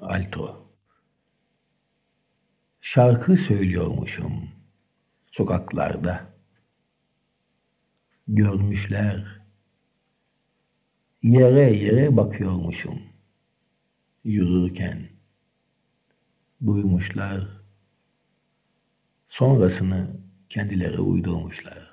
Alto. Şarkı söylüyormuşum sokaklarda. Görmüşler. Yere yere bakıyormuşum yürürken. Duymuşlar. Sonrasını kendileri uydurmuşlar.